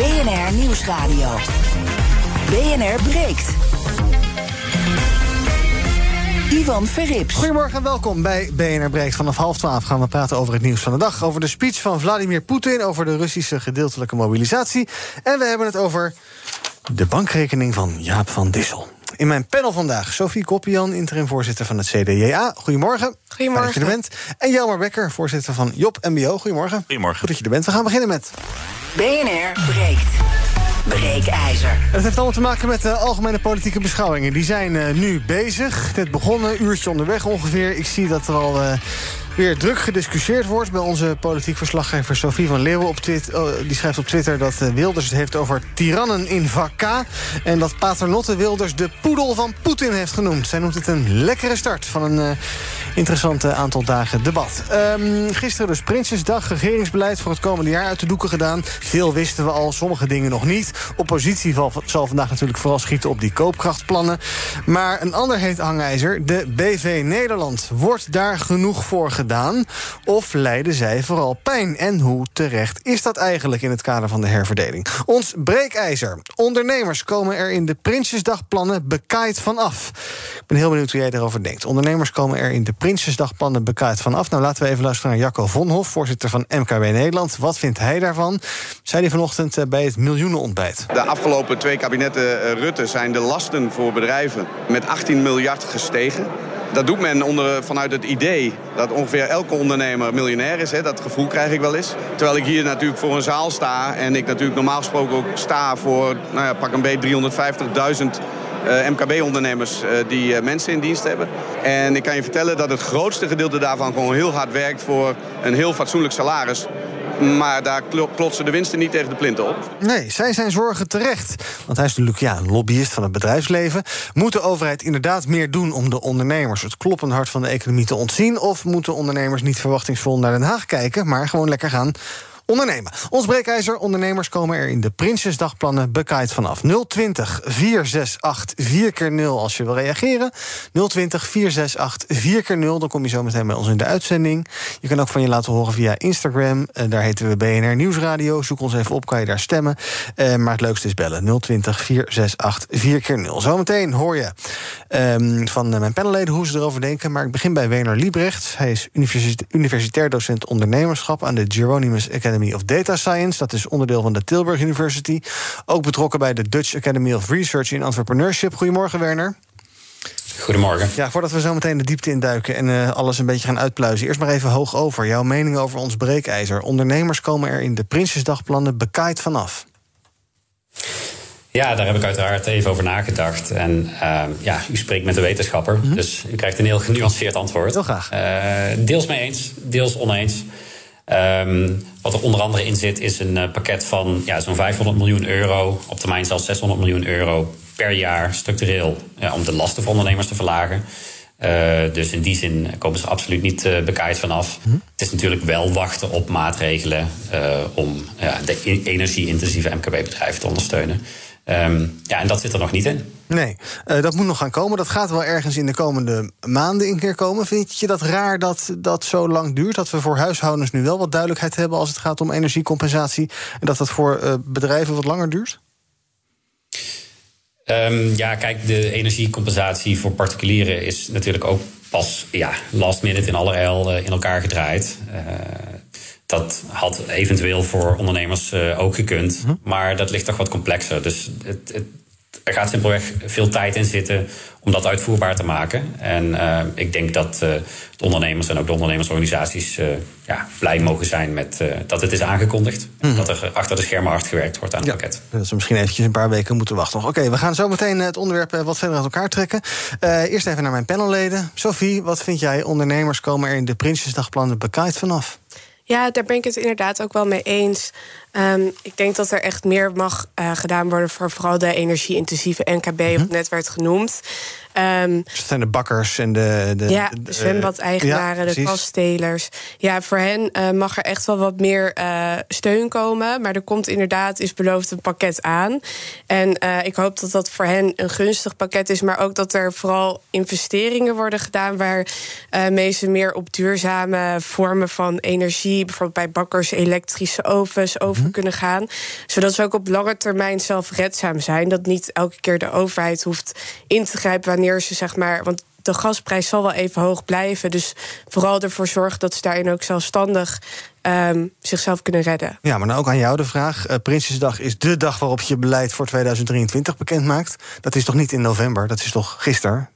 BNR Nieuwsradio. BNR breekt. Ivan Verrips. Goedemorgen en welkom bij BNR Breekt. Vanaf half twaalf gaan we praten over het nieuws van de dag. Over de speech van Vladimir Poetin, over de Russische gedeeltelijke mobilisatie. En we hebben het over de bankrekening van Jaap van Dissel. In mijn panel vandaag Sophie Koppian, interim-voorzitter van het CDJA. Goedemorgen. Goedemorgen. Dat je er bent. En Jelmer Becker, voorzitter van Job MBO. Goedemorgen. Goedemorgen. Goed dat je er bent. We gaan beginnen met... BNR breekt. Breekijzer. Het heeft allemaal te maken met de algemene politieke beschouwingen. Die zijn uh, nu bezig. Net begonnen, uurtje onderweg ongeveer. Ik zie dat er al uh, weer druk gediscussieerd wordt... bij onze politiek verslaggever Sophie van Leeuwen. Op Twitter, oh, die schrijft op Twitter dat uh, Wilders het heeft over tirannen in vaka... en dat Paternotte Wilders de poedel van Poetin heeft genoemd. Zij noemt het een lekkere start van een interessant aantal dagen debat. Um, gisteren dus Prinsjesdag, regeringsbeleid voor het komende jaar uit de doeken gedaan. Veel wisten we al, sommige dingen nog niet. Oppositie zal vandaag natuurlijk vooral schieten op die koopkrachtplannen. Maar een ander heet hangijzer, de BV Nederland. Wordt daar genoeg voor gedaan? Of lijden zij vooral pijn? En hoe terecht is dat eigenlijk in het kader van de herverdeling? Ons breekijzer. Ondernemers komen er in de Prinsjesdagplannen bekaaid van af. Ik ben heel benieuwd hoe jij daarover denkt. Ondernemers komen er in de Prinsjesdagplannen bekaaid van af. Nou, laten we even luisteren naar Jacco Vonhof, voorzitter van MKB Nederland. Wat vindt hij daarvan? Zei hij vanochtend bij het miljoenenontbijt. De afgelopen twee kabinetten Rutte zijn de lasten voor bedrijven met 18 miljard gestegen. Dat doet men onder, vanuit het idee dat ongeveer elke ondernemer miljonair is. Hè. Dat gevoel krijg ik wel eens. Terwijl ik hier natuurlijk voor een zaal sta... en ik natuurlijk normaal gesproken ook sta voor nou ja, pak een beetje 350.000 uh, MKB-ondernemers uh, die uh, mensen in dienst hebben. En ik kan je vertellen dat het grootste gedeelte daarvan gewoon heel hard werkt... voor een heel fatsoenlijk salaris. Maar daar klotsen de winsten niet tegen de plinten op. Nee, zij zijn zorgen terecht. Want hij is natuurlijk ja, een lobbyist van het bedrijfsleven. Moet de overheid inderdaad meer doen om de ondernemers... het kloppende hart van de economie te ontzien? Of moeten ondernemers niet verwachtingsvol naar Den Haag kijken... maar gewoon lekker gaan ondernemen. Ons breekijzer, ondernemers komen er in de Prinsjesdagplannen bekaaid vanaf. 020 468 4 keer 0 als je wil reageren. 020 468 4 keer 0 dan kom je zo meteen bij ons in de uitzending. Je kan ook van je laten horen via Instagram. daar heten we BNR Nieuwsradio. Zoek ons even op, kan je daar stemmen. Uh, maar het leukste is bellen. 020 468 4 keer 0 Zometeen hoor je um, van mijn panelleden hoe ze erover denken. Maar ik begin bij Wener Liebrecht. Hij is universitair docent ondernemerschap aan de Geronimus Academy of Data Science. Dat is onderdeel van de Tilburg University. Ook betrokken bij de Dutch Academy of Research in Entrepreneurship. Goedemorgen, Werner. Goedemorgen. Ja, voordat we zo meteen de diepte induiken en uh, alles een beetje gaan uitpluizen. Eerst maar even hoog over. Jouw mening over ons breekijzer. Ondernemers komen er in de Prinsjesdagplannen bekaaid vanaf. Ja, daar heb ik uiteraard even over nagedacht. En uh, ja, u spreekt met een wetenschapper, mm -hmm. dus u krijgt een heel genuanceerd antwoord. Heel graag. Uh, deels mee eens, deels oneens. Um, wat er onder andere in zit, is een uh, pakket van ja, zo'n 500 miljoen euro, op termijn zelfs 600 miljoen euro per jaar structureel ja, om de lasten voor ondernemers te verlagen. Uh, dus in die zin komen ze absoluut niet uh, bekaaid vanaf. Hm. Het is natuurlijk wel wachten op maatregelen om de energie-intensieve MKB-bedrijven te ondersteunen. Um, ja, en dat zit er nog niet in. Nee, uh, dat moet nog gaan komen. Dat gaat wel ergens in de komende maanden een keer komen. Vind je dat raar dat dat zo lang duurt? Dat we voor huishoudens nu wel wat duidelijkheid hebben als het gaat om energiecompensatie. En dat dat voor uh, bedrijven wat langer duurt? Um, ja, kijk, de energiecompensatie voor particulieren is natuurlijk ook pas ja, last minute in allerijl uh, in elkaar gedraaid. Dat had eventueel voor ondernemers ook gekund. Hm. Maar dat ligt toch wat complexer. Dus het, het er gaat simpelweg veel tijd in zitten om dat uitvoerbaar te maken. En uh, ik denk dat uh, de ondernemers en ook de ondernemersorganisaties uh, ja, blij mogen zijn met dat het is aangekondigd. Mm. Dat er achter de schermen hard gewerkt wordt aan het ja, pakket. Dat ze misschien eventjes een paar weken moeten wachten. Oké, okay, we gaan zo meteen het onderwerp wat verder uit elkaar trekken. eerst even naar mijn panelleden. Sophie, wat vind jij? Ondernemers komen er in de Prinsjesdagplannen bekaaid vanaf? Ja, daar ben ik het inderdaad ook wel mee eens. Um, ik denk dat er echt meer mag uh, gedaan worden voor vooral de energie-intensieve NKB, wat net werd genoemd. Um, dus dat zijn de bakkers en de. de ja, de zwembad-eigenaren, ja, de kastelers. Ja, voor hen uh, mag er echt wel wat meer uh, steun komen. Maar er komt inderdaad, is beloofd, een pakket aan. En ik hoop dat dat voor hen een gunstig pakket is. Maar ook dat er vooral investeringen worden gedaan. waar mensen meer op duurzame vormen van energie. bijvoorbeeld bij bakkers, elektrische ovens. over over kunnen gaan. Zodat ze ook op lange termijn zelfredzaam zijn. Dat niet elke keer de overheid hoeft in te grijpen wanneer ze zeg maar. Want de gasprijs zal wel even hoog blijven. Dus vooral ervoor zorgen dat ze daarin ook zelfstandig um, zichzelf kunnen redden. Ja, maar nou ook aan jou de vraag. Uh, Prinsjesdag is de dag waarop je beleid voor 2023 bekend maakt. Dat is toch niet in november? Dat is toch gisteren?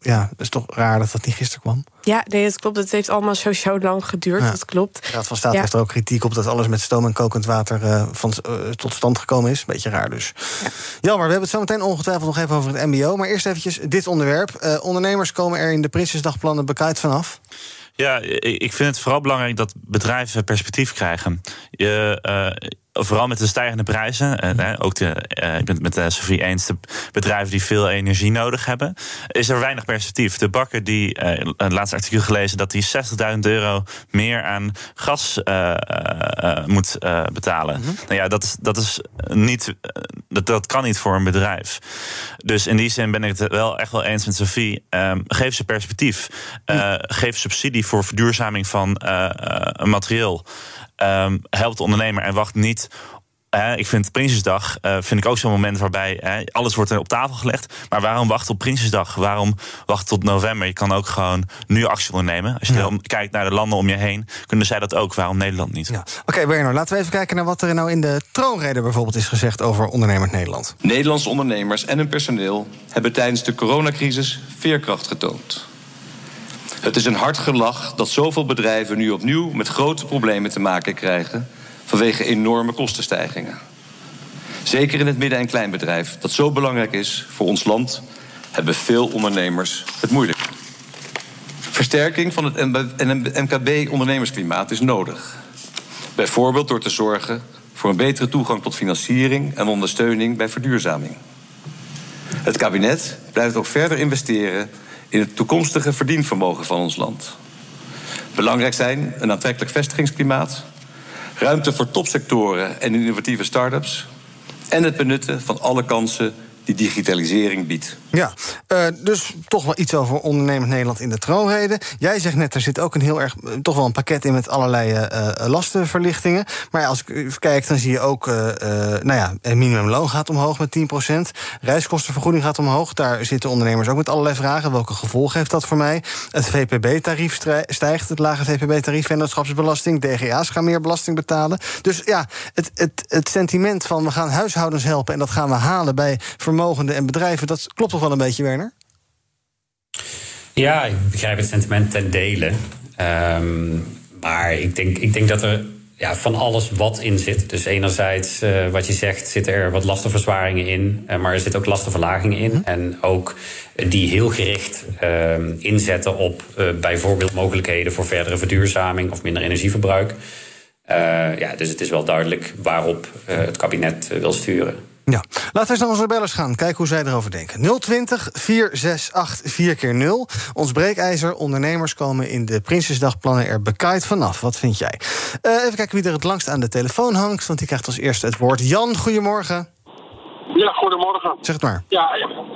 Ja, dat is toch raar dat dat niet gisteren kwam? Ja, nee, dat klopt. Het heeft allemaal zo, zo lang geduurd. Ja. Dat klopt. De Raad van State ja. heeft er ook kritiek op dat alles met stoom en kokend water uh, van, uh, tot stand gekomen is. Beetje raar dus. Ja. Jammer, we hebben het zo meteen ongetwijfeld nog even over het MBO. Maar eerst eventjes dit onderwerp. ondernemers komen er in de Prinsjesdagplannen bekijkt vanaf. Ja, ik vind het vooral belangrijk dat bedrijven perspectief krijgen. Je, uh, vooral met de stijgende prijzen, uh, ook de, uh, ik ben het met uh, Sophie eens, de bedrijven die veel energie nodig hebben, is er weinig perspectief. De bakker die, een laatste artikel gelezen, dat hij 60.000 euro meer aan gas moet betalen. Mm-hmm. Nou ja, dat is, dat is niet, dat, dat kan niet voor een bedrijf. Dus in die zin ben ik het wel echt wel eens met Sophie. Um, geef ze perspectief. Geef subsidie voor verduurzaming van materieel. Um, helpt de ondernemer en wacht niet uh, ik vind Prinsjesdag uh, vind ik ook zo'n moment waarbij uh, alles wordt op tafel gelegd. Maar waarom wachten op Prinsjesdag? Waarom wachten tot november? Je kan ook gewoon nu actie ondernemen. Als je ja. kijkt naar de landen om je heen, kunnen zij dat ook. Waarom Nederland niet? Ja. Oké, okay, Werner, laten we even kijken naar wat er nou in de troonrede bijvoorbeeld is gezegd over ondernemers Nederland. Nederlandse ondernemers en hun personeel hebben tijdens de coronacrisis veerkracht getoond. Het is een hard gelach dat zoveel bedrijven nu opnieuw met grote problemen te maken krijgen vanwege enorme kostenstijgingen. Zeker in het midden- en kleinbedrijf, dat zo belangrijk is voor ons land, hebben veel ondernemers het moeilijk. Versterking van het MKB-ondernemersklimaat is nodig. Bijvoorbeeld door te zorgen voor een betere toegang tot financiering en ondersteuning bij verduurzaming. Het kabinet blijft ook verder investeren in het toekomstige verdienvermogen van ons land. Belangrijk zijn een aantrekkelijk vestigingsklimaat, ruimte voor topsectoren en innovatieve start-ups en het benutten van alle kansen die digitalisering biedt. Ja, uh, dus toch wel iets over ondernemend Nederland in de troonrede. Jij zegt net, er zit ook een heel erg, toch wel een pakket in met allerlei uh, lastenverlichtingen. Maar als ik kijk, dan zie je ook, nou ja, het minimumloon gaat omhoog met 10%. Reiskostenvergoeding gaat omhoog. Daar zitten ondernemers ook met allerlei vragen. Welke gevolgen heeft dat voor mij? Het VPB-tarief stijgt, het lage VPB-tarief, vennootschapsbelasting. DGA's gaan meer belasting betalen. Dus ja, het, het, het sentiment van we gaan huishoudens helpen en dat gaan we halen bij vermogenden en bedrijven, dat klopt toch wel een beetje, Werner? Ja, ik begrijp het sentiment ten dele. Um, maar ik denk, ik denk dat er ja, van alles wat in zit. Dus enerzijds, uh, wat je zegt, zitten er wat lastenverzwaringen in. Uh, maar er zitten ook lastenverlagingen in. Mm. En ook die heel gericht uh, inzetten op uh, bijvoorbeeld mogelijkheden voor verdere verduurzaming of minder energieverbruik. ja, dus het is wel duidelijk waarop het kabinet wil sturen. Ja, laten we eens naar onze bellers gaan. Kijken hoe zij erover denken. 020 468 4 keer 0 Ons breekijzer. Ondernemers komen in de Prinsjesdagplannen er bekaaid vanaf. Wat vind jij? Uh, even kijken wie er het langst aan de telefoon hangt. Want die krijgt als eerste het woord. Jan, goedemorgen. Ja, goedemorgen. Zeg het maar. Ja,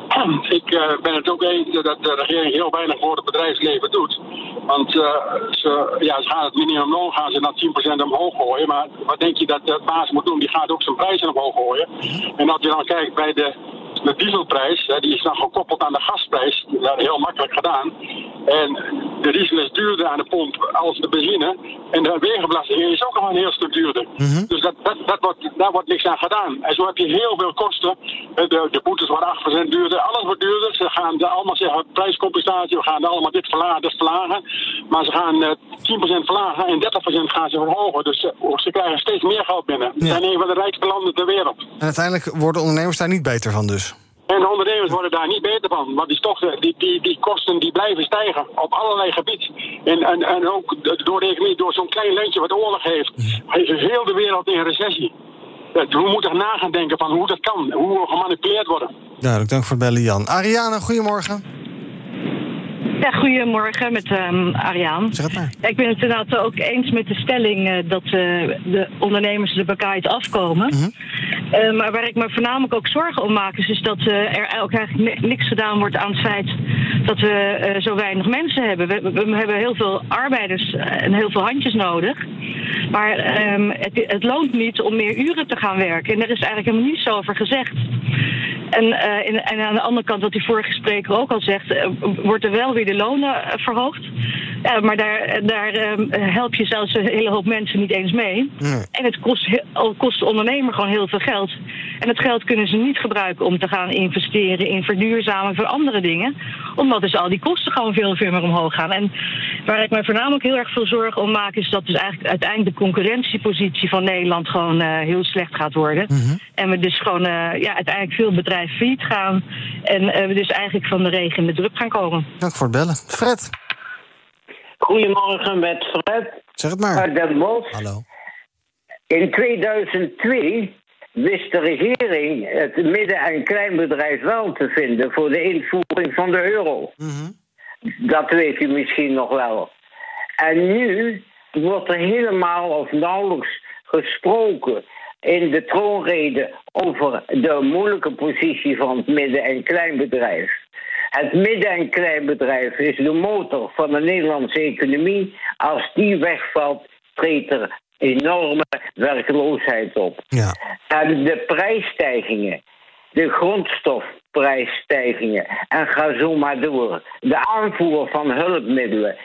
ik uh, ben het ook eens dat de regering heel weinig voor het bedrijfsleven doet. Want ze, ja, ze gaan het minimumloon gaan ze naar 10% omhoog gooien. Maar wat denk je dat de baas moet doen? Die gaat ook zijn prijzen omhoog gooien. En als je dan kijkt bij de de dieselprijs, die is dan gekoppeld aan de gasprijs. Dat is heel makkelijk gedaan. En de diesel is duurder aan de pomp als de benzine. En de wegenbelasting is ook nog een heel stuk duurder. Mhm. Dus dat, dat, dat wordt, daar wordt niks aan gedaan. En zo heb je heel veel kosten. De, de boetes worden 8% duurder. Alles wordt duurder. Ze gaan allemaal zeggen prijscompensatie. We gaan allemaal dit verlagen, dit verlagen. Maar ze gaan uh, eh, 10% verlagen en 30% gaan ze verhogen. Dus uh, ze krijgen steeds meer geld binnen. Ze zijn een van de rijkste landen ter wereld. En uiteindelijk worden ondernemers daar niet beter van dus? En de ondernemers worden daar niet beter van. Want die, die, die, die kosten die blijven stijgen op allerlei gebieden. En, en, en ook door de door zo'n klein landje wat oorlog heeft, heeft heel de wereld in recessie. We moeten na gaan denken van hoe dat kan, hoe we gemanipuleerd worden. Duidelijk, dank voor het bellen Jan. Ariane, goedemorgen. Ja, goedemorgen met um, Ariaan. Zeg het maar. Ja, ik ben het inderdaad ook eens met de stelling uh, dat uh, de ondernemers de bekaaid afkomen. Mm uh, maar waar ik me voornamelijk ook zorgen om maak, is, is dat er ook eigenlijk niks gedaan wordt aan het feit dat we zo weinig mensen hebben. We, we, hebben heel veel arbeiders en heel veel handjes nodig. Maar um, het, het loont niet om meer uren te gaan werken. En er is eigenlijk helemaal niets over gezegd. En, uh, en, aan de andere kant, wat die vorige spreker ook al zegt, uh, wordt er wel weer de lonen verhoogd. maar daar, daar help je zelfs een hele hoop mensen niet eens mee. En het kost, kost de ondernemer gewoon heel veel geld. En dat geld kunnen ze niet gebruiken om te gaan investeren in verduurzamen voor andere dingen. Omdat dus al die kosten gewoon veel, veel meer omhoog gaan. En waar ik mij voornamelijk heel erg veel zorgen om maak, is dat dus eigenlijk uiteindelijk de concurrentiepositie van Nederland gewoon heel slecht gaat worden. Mhm. En we dus gewoon ja, uiteindelijk veel bedrijven bedrijf failliet gaan. En uh, we dus eigenlijk van de regen in de druk gaan komen. Dank voor het bellen. Fred. Goedemorgen met Fred. Zeg het maar. Uit Den Bosch. Hallo. In 2002 wist de regering het midden- en kleinbedrijf wel te vinden voor de invoering van de euro. Mhm. Dat weet u misschien nog wel. En nu wordt er helemaal of nauwelijks gesproken in de troonrede over de moeilijke positie van het midden- en kleinbedrijf. Het midden- en kleinbedrijf is de motor van de Nederlandse economie. Als die wegvalt, treedt er enorme werkloosheid op. Ja. En de prijsstijgingen, de grondstofprijsstijgingen, en ga zo maar door. De aanvoer van hulpmiddelen.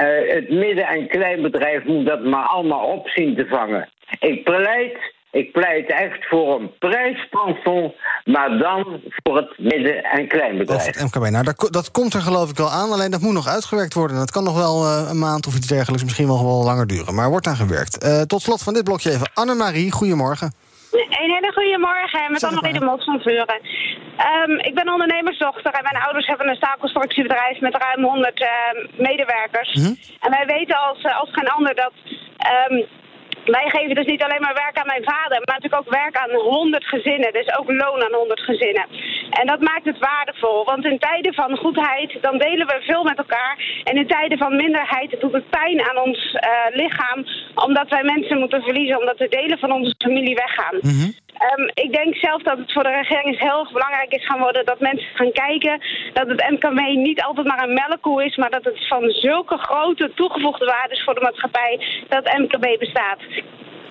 Uh, het midden- en kleinbedrijf moet dat maar allemaal op zien te vangen. Ik pleit ik pleit echt voor een prijsplafond, maar dan voor het midden- en kleinbedrijf. Of het MKB. Nou, dat, dat, komt er geloof ik wel aan, alleen dat moet nog uitgewerkt worden. Dat kan nog wel uh, een maand of iets dergelijks, misschien wel, wel langer duren. Maar wordt aan gewerkt. Uh, tot slot van dit blokje even. Annemarie, goedemorgen. Een hele goede morgen met Annemarie de Mos van Vuren. Um, ik ben ondernemersdochter en mijn ouders hebben een staalconstructiebedrijf met ruim 100 uh, ehm, medewerkers. Mm -hmm. En wij weten als, eh, als geen ander dat um, wij geven dus niet alleen maar werk aan mijn vader, maar natuurlijk ook werk aan 100 gezinnen. Dus ook loon aan 100 gezinnen. En dat maakt het waardevol, want in tijden van goedheid, dan delen we veel met elkaar. En in tijden van minderheid doet het pijn aan ons uh, lichaam, omdat wij mensen moeten verliezen, omdat de delen van onze familie weggaan. Mm Um, ik denk zelf dat het voor de regering heel erg belangrijk is gaan worden dat mensen gaan kijken dat het MKB niet altijd maar een melkkoe is, maar dat het van zulke grote toegevoegde waarde is voor de maatschappij dat het MKB bestaat.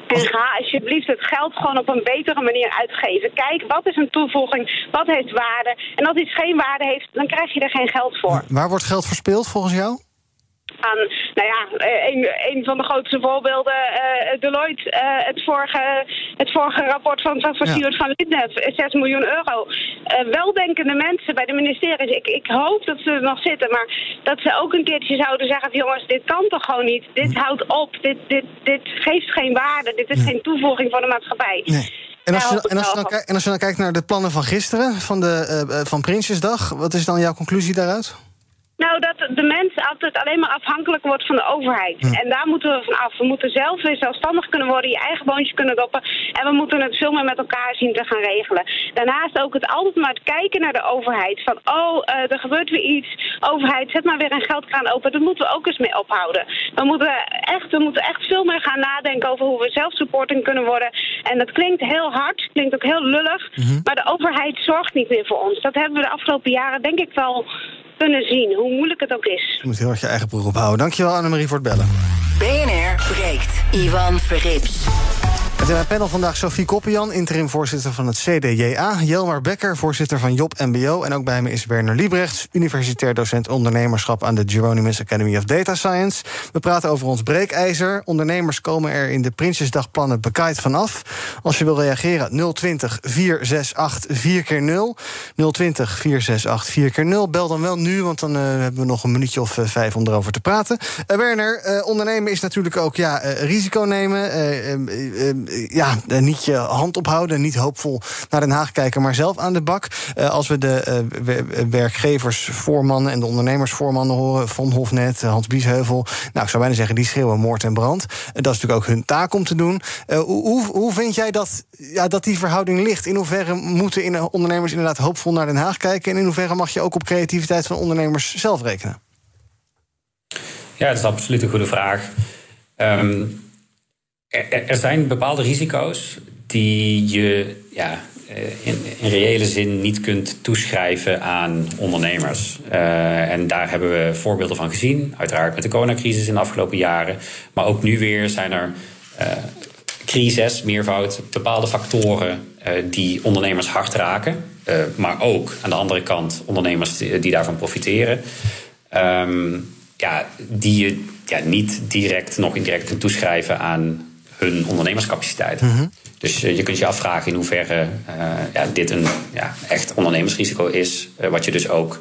En ga alsjeblieft het geld gewoon op een betere manier uitgeven. Kijk, wat is een toevoeging? Wat heeft waarde? En als iets geen waarde heeft, dan krijg je er geen geld voor. Waar wordt geld verspeeld volgens jou? Aan, nou ja, eh, een, een van de grootste voorbeelden, uh, Deloitte, uh, het, vorige, het vorige rapport van, van, van ja. van Linden, 6 miljoen euro. Uh, weldenkende mensen bij de ministeries, ik, ik hoop dat ze er nog zitten, maar dat ze ook een keertje zouden zeggen van jongens, dit kan toch gewoon niet, dit houdt op, dit, dit, dit geeft geen waarde, dit is geen toevoeging voor de maatschappij. Nee. En als, je, en, als je dan, en als je dan kijkt naar de plannen van gisteren, van, de, van Prinsjesdag, wat is dan jouw conclusie daaruit? Nou, dat de mens altijd alleen maar afhankelijk wordt van de overheid. En daar moeten we van af. We moeten zelf weer zelfstandig kunnen worden, je eigen boontje kunnen doppen. En we moeten het veel meer met elkaar zien te gaan regelen. Daarnaast ook het altijd maar kijken naar de overheid. Van, oh, uh, er gebeurt weer iets. Overheid, zet maar weer een geldkraan open. Daar moeten we ook eens mee ophouden. We moeten echt, we moeten echt veel meer gaan nadenken over hoe we zelfsupporting kunnen worden. En dat klinkt heel hard, klinkt ook heel lullig. Maar de overheid zorgt niet meer voor ons. Dat hebben we de afgelopen jaren denk ik wel kunnen zien, hoe moeilijk het ook is. Je moet heel erg je eigen broer ophouden. Dankjewel Annemarie voor het bellen. BNR breekt. Ivan Verrips. Met in mijn panel vandaag Sophie Koppian, interim voorzitter van het CDJA. Jelmar Becker, voorzitter van Job MBO. En ook bij me is Werner Liebrechts, universitair docent ondernemerschap aan de Geronimus Academy of Data Science. We praten over ons breekijzer. Ondernemers komen er in de Prinsjesdagplannen bekaaid vanaf. Als je wil reageren, 020 468 4 keer 0 020 468 4 keer 0 Bel dan wel nu, want dan uh, hebben we nog een minuutje of uh, vijf om erover te praten. Uh, Werner, ondernemen is natuurlijk ook ja, risico nemen ja, niet je hand ophouden, niet hoopvol naar Den Haag kijken, maar zelf aan de bak. Uh, als we de werkgeversvoormannen en de ondernemersvoormannen horen, Von Hofnet, Hans Biesheuvel, nou, ik zou bijna zeggen, die schreeuwen moord en brand. Dat is natuurlijk ook hun taak om te doen. hoe, hoe vind jij dat, ja, dat die verhouding ligt? In hoeverre moeten in, ondernemers inderdaad hoopvol naar Den Haag kijken? En in hoeverre mag je ook op creativiteit van ondernemers zelf rekenen? Ja, dat is absoluut een goede vraag. Um, er, zijn bepaalde risico's die je ja, eh, in, reële zin niet kunt toeschrijven aan ondernemers. Uh, en daar hebben we voorbeelden van gezien. Uiteraard met de coronacrisis in de afgelopen jaren. Maar ook nu weer zijn er uh, crises, meervoud, bepaalde factoren die ondernemers hard raken. maar ook aan de andere kant ondernemers die, daarvan profiteren. Um, ja, die je ja, niet direct nog indirect kunt toeschrijven aan hun ondernemerscapaciteit. Mhm. Dus uh, je kunt je afvragen in hoeverre uh, ja, dit een ja, echt ondernemersrisico is. Uh, wat je dus ook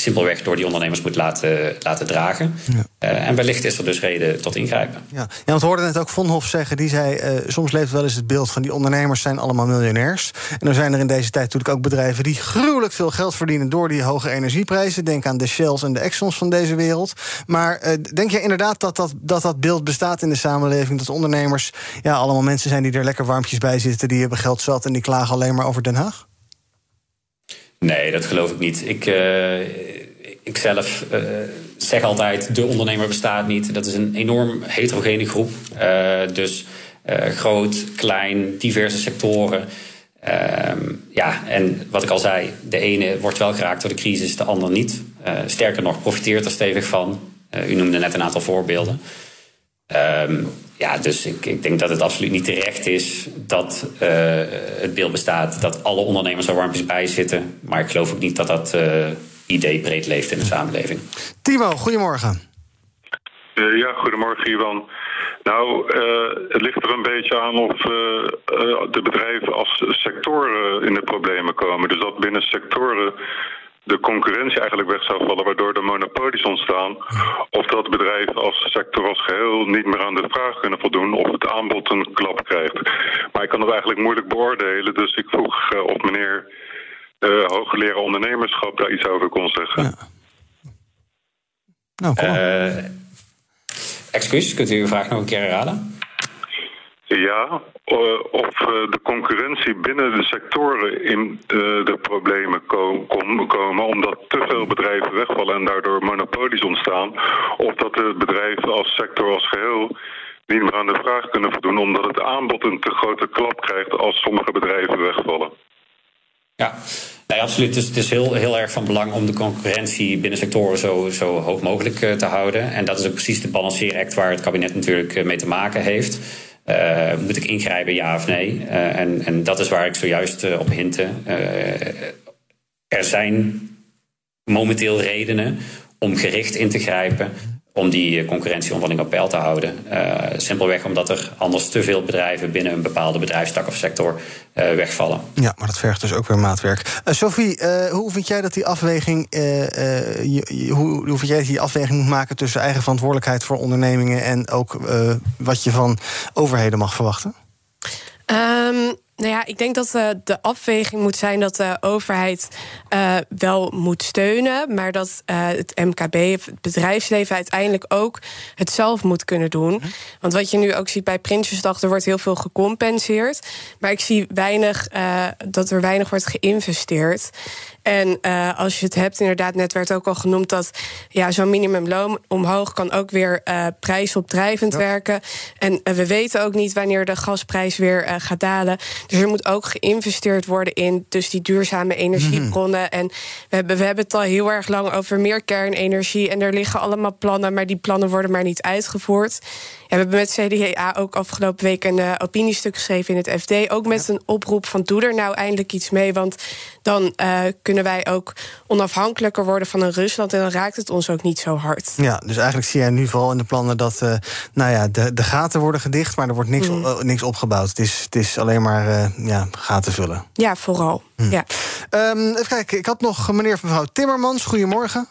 simpelweg door die ondernemers moet laten, laten dragen. Ja. Uh, en wellicht is er dus reden tot ingrijpen. Ja, ja want we hoorden net ook Von Hof zeggen, die zei... Uh, soms leeft wel eens het beeld van die ondernemers zijn allemaal miljonairs. En dan zijn er in deze tijd natuurlijk ook bedrijven... die gruwelijk veel geld verdienen door die hoge energieprijzen. Denk aan de Shells en de Exxons van deze wereld. Maar uh, denk je inderdaad dat dat, dat dat beeld bestaat in de samenleving... dat ondernemers ja, allemaal mensen zijn die er lekker warmpjes bij zitten... die hebben geld zat en die klagen alleen maar over Den Haag? Nee, dat geloof ik niet. Ik, uh, ik zelf uh, zeg altijd: de ondernemer bestaat niet. Dat is een enorm heterogene groep. Uh, dus groot, klein, diverse sectoren. Ehm, ja, en wat ik al zei, de ene wordt wel geraakt door de crisis, de ander niet. sterker nog, profiteert er stevig van. u noemde net een aantal voorbeelden. Um, ja, dus ik, ik denk dat het absoluut niet terecht is dat uh, het beeld bestaat dat alle ondernemers er warmpjes bij zitten. Maar ik geloof ook niet dat dat uh, idee breed leeft in de samenleving. Timo, goedemorgen. Uh, ja, goedemorgen Ivan. Nou, het ligt er een beetje aan of de bedrijven als sectoren in de problemen komen. Dus dat binnen sectoren de concurrentie eigenlijk weg zou vallen, waardoor er monopolies ontstaan. Of dat bedrijven als sector als geheel niet meer aan de vraag kunnen voldoen, of het aanbod een klap krijgt. Maar ik kan dat eigenlijk moeilijk beoordelen, dus ik vroeg uh, of meneer uh, hoogleraar ondernemerschap daar iets over kon zeggen. Ja. Nou, kom uh, excuus, kunt u uw vraag nog een keer herhalen? Ja, eh, of eh, de concurrentie binnen de sectoren in de, de problemen komen omdat te veel bedrijven wegvallen en daardoor monopolies ontstaan. Of dat de bedrijven als sector als geheel niet meer aan de vraag kunnen voldoen omdat het aanbod een te grote klap krijgt als sommige bedrijven wegvallen. Ja, absoluut. Dus het is heel, heel erg van belang om de concurrentie binnen sectoren zo, zo hoog mogelijk eh, te houden. En dat is ook precies de balanceeract waar het kabinet natuurlijk mee te maken heeft. Uh, moet ik ingrijpen, ja of nee? Uh, en, en dat is waar ik zojuist uh, op hintte. er zijn momenteel redenen om gericht in te grijpen om die concurrentieonderling op peil te houden. Uh, simpelweg omdat er anders te veel bedrijven binnen een bepaalde bedrijfstak of sector uh, wegvallen. Ja, maar dat vergt dus ook weer maatwerk. Uh, Sophie, hoe vind jij dat die afweging, je, hoe, hoe vind jij dat die afweging moet maken tussen eigen verantwoordelijkheid voor ondernemingen en ook wat je van overheden mag verwachten? Um nou ja, ik denk dat uh, de afweging moet zijn dat de overheid uh, wel moet steunen, maar dat uh, het MKB, of het bedrijfsleven, uiteindelijk ook het zelf moet kunnen doen. Mhm. Want wat je nu ook ziet bij Prinsjesdag, er wordt heel veel gecompenseerd, maar ik zie weinig dat er weinig wordt geïnvesteerd. En als je het hebt, inderdaad, net werd ook al genoemd dat ja, zo'n minimumloon omhoog kan ook weer prijsopdrijvend ja. werken. En we weten ook niet wanneer de gasprijs weer gaat dalen. Dus er moet ook geïnvesteerd worden in dus die duurzame energiebronnen. Mhm. En we hebben, we hebben het al heel erg lang over meer kernenergie. En er liggen allemaal plannen, maar die plannen worden maar niet uitgevoerd. Ja, we hebben met CDA ook afgelopen week een uh, opiniestuk geschreven in het FD. Ook met een oproep van doe er nou eindelijk iets mee. Want dan uh, kunnen wij ook onafhankelijker worden van een Rusland. En dan raakt het ons ook niet zo hard. Ja, dus eigenlijk zie jij nu vooral in de plannen dat uh, nou ja, de, de gaten worden gedicht, maar er wordt niks, mm. niks opgebouwd. Het is, het is alleen maar ja, gaten vullen. Ja, vooral. Mm. Ja. Um, even kijken, ik had nog meneer en mevrouw Timmermans. Goedemorgen.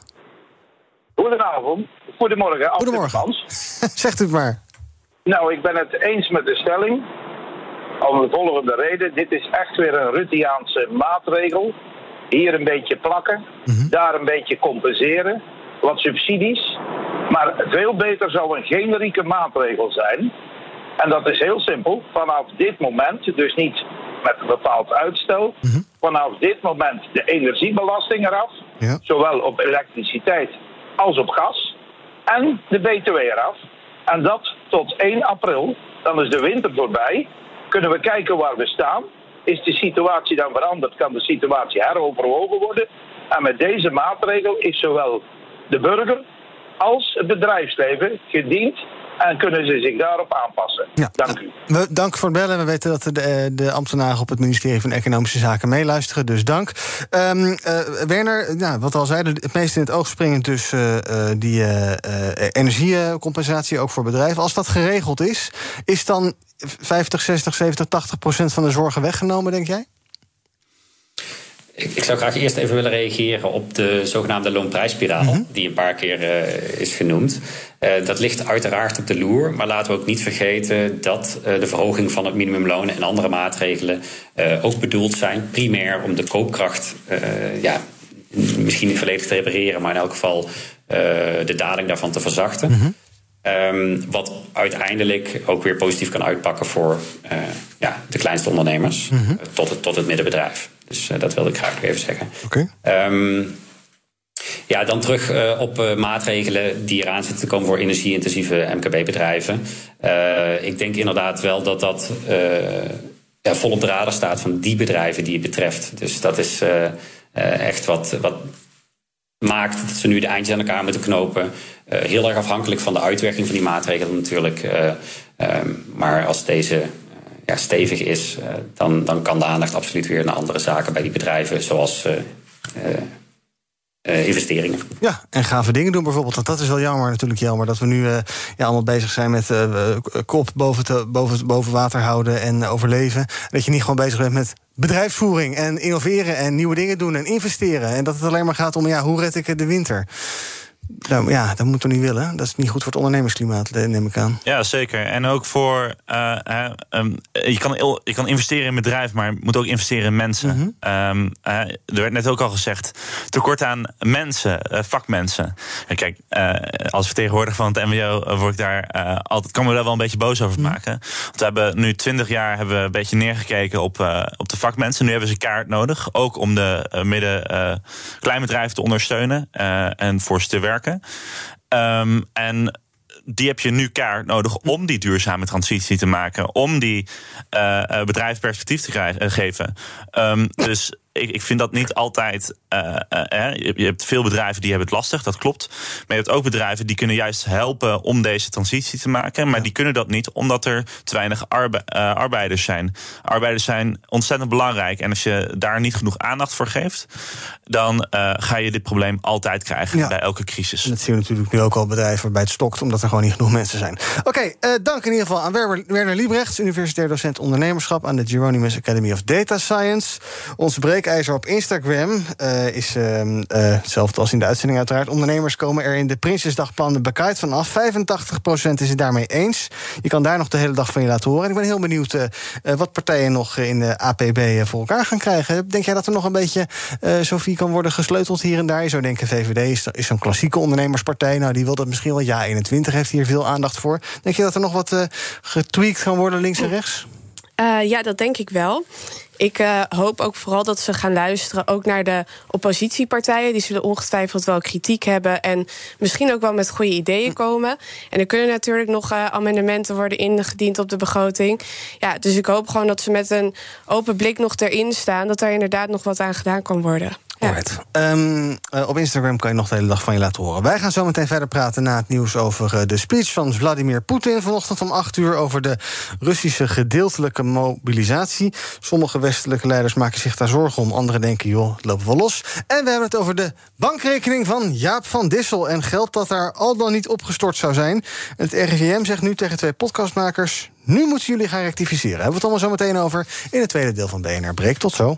Goedenavond. Goedemorgen. Goedemorgen. Zegt u het maar. Nou, ik ben het eens met de stelling. Om de volgende reden. Dit is echt weer een Ruttiaanse maatregel. Hier een beetje plakken, mhm. daar een beetje compenseren. Wat subsidies. Maar veel beter zou een generieke maatregel zijn. En dat is heel simpel. Vanaf dit moment, dus niet met een bepaald uitstel. Mhm. Vanaf dit moment de energiebelasting eraf. Zowel op elektriciteit als op gas. En de BTW eraf. En dat tot 1 april. Dan is de winter voorbij. Kunnen we kijken waar we staan. Is de situatie dan veranderd? Kan de situatie heroverwogen worden? En met deze maatregel is zowel de burger als het bedrijfsleven gediend en kunnen ze zich daarop aanpassen. Ja. Dank u. We, dank voor het bellen. We weten dat de, de ambtenaren op het ministerie van Economische Zaken meeluisteren, dus dank. Um, Werner, nou, wat al zeiden, het meest in het oog springend dus uh, die uh, energiecompensatie ook voor bedrijven. Als dat geregeld is, is dan 50, 60, 70, 80 procent van de zorgen weggenomen, denk jij? Ik, zou graag eerst even willen reageren op de zogenaamde loonprijsspiraal, mhm. die een paar keer uh, is genoemd. Uh, dat ligt uiteraard op de loer, maar laten we ook niet vergeten dat uh, de verhoging van het minimumloon en andere maatregelen ook bedoeld zijn, primair om de koopkracht, ja, misschien niet volledig te repareren, maar in elk geval de daling daarvan te verzachten. Mm Um, wat uiteindelijk ook weer positief kan uitpakken voor uh, ja, de kleinste ondernemers mm -hmm. tot, het, tot het middenbedrijf. Dus uh, dat wilde ik graag even zeggen. Oké. Okay. Um, ja, dan terug uh, op maatregelen die eraan zitten te komen voor energie-intensieve MKB-bedrijven. ik denk inderdaad wel dat dat ja, vol op de radar staat van die bedrijven die het betreft. Dus dat is echt wat, wat maakt dat ze nu de eindjes aan elkaar moeten knopen. Heel erg afhankelijk van de uitwerking van die maatregelen natuurlijk. Um, maar als deze ja, stevig is, dan, dan kan de aandacht absoluut weer naar andere zaken bij die bedrijven, zoals investeringen. Ja, en gave dingen doen bijvoorbeeld. Want dat is wel jammer natuurlijk, jammer dat we nu ja, allemaal bezig zijn met kop boven, te, boven, boven water houden en overleven. Dat je niet gewoon bezig bent met bedrijfsvoering en innoveren en nieuwe dingen doen en investeren. En dat het alleen maar gaat om, ja, hoe red ik de winter? Nou, ja, dat moet we niet willen. Dat is niet goed voor het ondernemersklimaat, neem ik aan. Ja, zeker. En ook voor. Uh, je, kan, je kan investeren in bedrijf, maar je moet ook investeren in mensen. Mhm. Ehm, er werd net ook al gezegd: tekort aan mensen, uh, vakmensen. En kijk, als vertegenwoordiger van het MBO word ik daar altijd. kan me daar wel een beetje boos over mhm. maken. Want we hebben nu twintig jaar hebben we een beetje neergekeken op, op de vakmensen. Nu hebben ze kaart nodig. Ook om de midden kleinbedrijven te ondersteunen en voor ze te werken. Ehm, en die heb je nu kaart nodig om die duurzame transitie te maken. Om die uh, bedrijven perspectief te krijgen, uh, geven. Um, dus ik, ik vind dat niet altijd. Uh, uh, je hebt veel bedrijven die hebben het lastig, dat klopt. Maar je hebt ook bedrijven die kunnen juist helpen om deze transitie te maken. Maar die kunnen dat niet omdat er te weinig arbe uh, arbeiders zijn. Arbeiders zijn ontzettend belangrijk. En als je daar niet genoeg aandacht voor geeft, dan ga je dit probleem altijd krijgen ja. bij elke crisis. En dat zien we natuurlijk nu ook al bedrijven waarbij het stokt, omdat er gewoon niet genoeg mensen zijn. Oké, okay, dank in ieder geval aan Werner Liebrechts, universitair docent ondernemerschap aan de Geronimus Academy of Data Science. Onze kijkijzer op Instagram uh, is uh, uh, hetzelfde als in de uitzending uiteraard. Ondernemers komen er in de Prinsjesdagplannen bekijkt vanaf. 85% is het daarmee eens. Je kan daar nog de hele dag van je laten horen. En ik ben heel benieuwd uh, wat partijen nog in de APB voor elkaar gaan krijgen. Denk jij dat er nog een beetje, Sophie, kan worden gesleuteld hier en daar? Je zou denken, VVD is, is zo'n klassieke ondernemerspartij. Nou, die wil dat misschien wel. Ja, 21 heeft hier veel aandacht voor. Denk je dat er nog wat getweakt kan worden links en rechts? ja, dat denk ik wel. Ik uh, hoop ook vooral dat ze gaan luisteren ook naar de oppositiepartijen. Die zullen ongetwijfeld wel kritiek hebben en misschien ook wel met goede ideeën komen. En er kunnen natuurlijk nog uh, amendementen worden ingediend op de begroting. Ja, dus ik hoop gewoon dat ze met een open blik nog erin staan. Dat daar inderdaad nog wat aan gedaan kan worden. Um, uh, op Instagram kan je nog de hele dag van je laten horen. Wij gaan zo meteen verder praten na het nieuws over uh, de speech van Vladimir Poetin vanochtend om 8 uur over de Russische gedeeltelijke mobilisatie. Sommige westelijke leiders maken zich daar zorgen om, anderen denken, joh, het lopen wel los. En we hebben het over de bankrekening van Jaap van Dissel en geld dat daar al dan niet opgestort zou zijn. Het RIVM zegt nu tegen twee podcastmakers: nu moeten jullie gaan rectificeren. Hebben we het allemaal zo meteen over in het tweede deel van BNR Breek. Tot zo.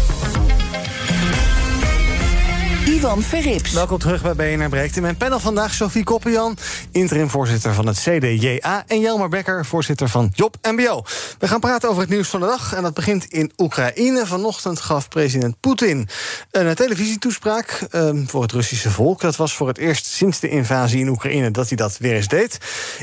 Ivan Verrips. Welkom terug bij BNR Breekt. In mijn panel vandaag Sophie Koppenjan, interim-voorzitter van het CDJA... en Jelmar Becker, voorzitter van Job MBO. We gaan praten over het nieuws van de dag. En dat begint in Oekraïne. Vanochtend gaf president Poetin een televisietoespraak um, voor het Russische volk. Dat was voor het eerst sinds de invasie in Oekraïne dat hij dat weer eens deed.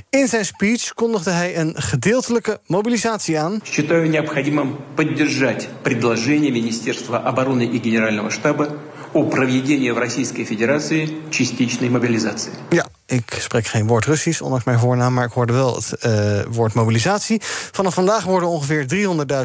In zijn speech kondigde hij een gedeeltelijke mobilisatie aan. Считаю необходимым поддержать предложение Министерства обороны и Генерального штаба о проведении в Российской Федерации частичной мобилизации. Ja, ik spreek geen woord Russisch, ondanks mijn voornaam, maar ik hoorde wel het uh, woord mobilisatie. Vanaf vandaag worden ongeveer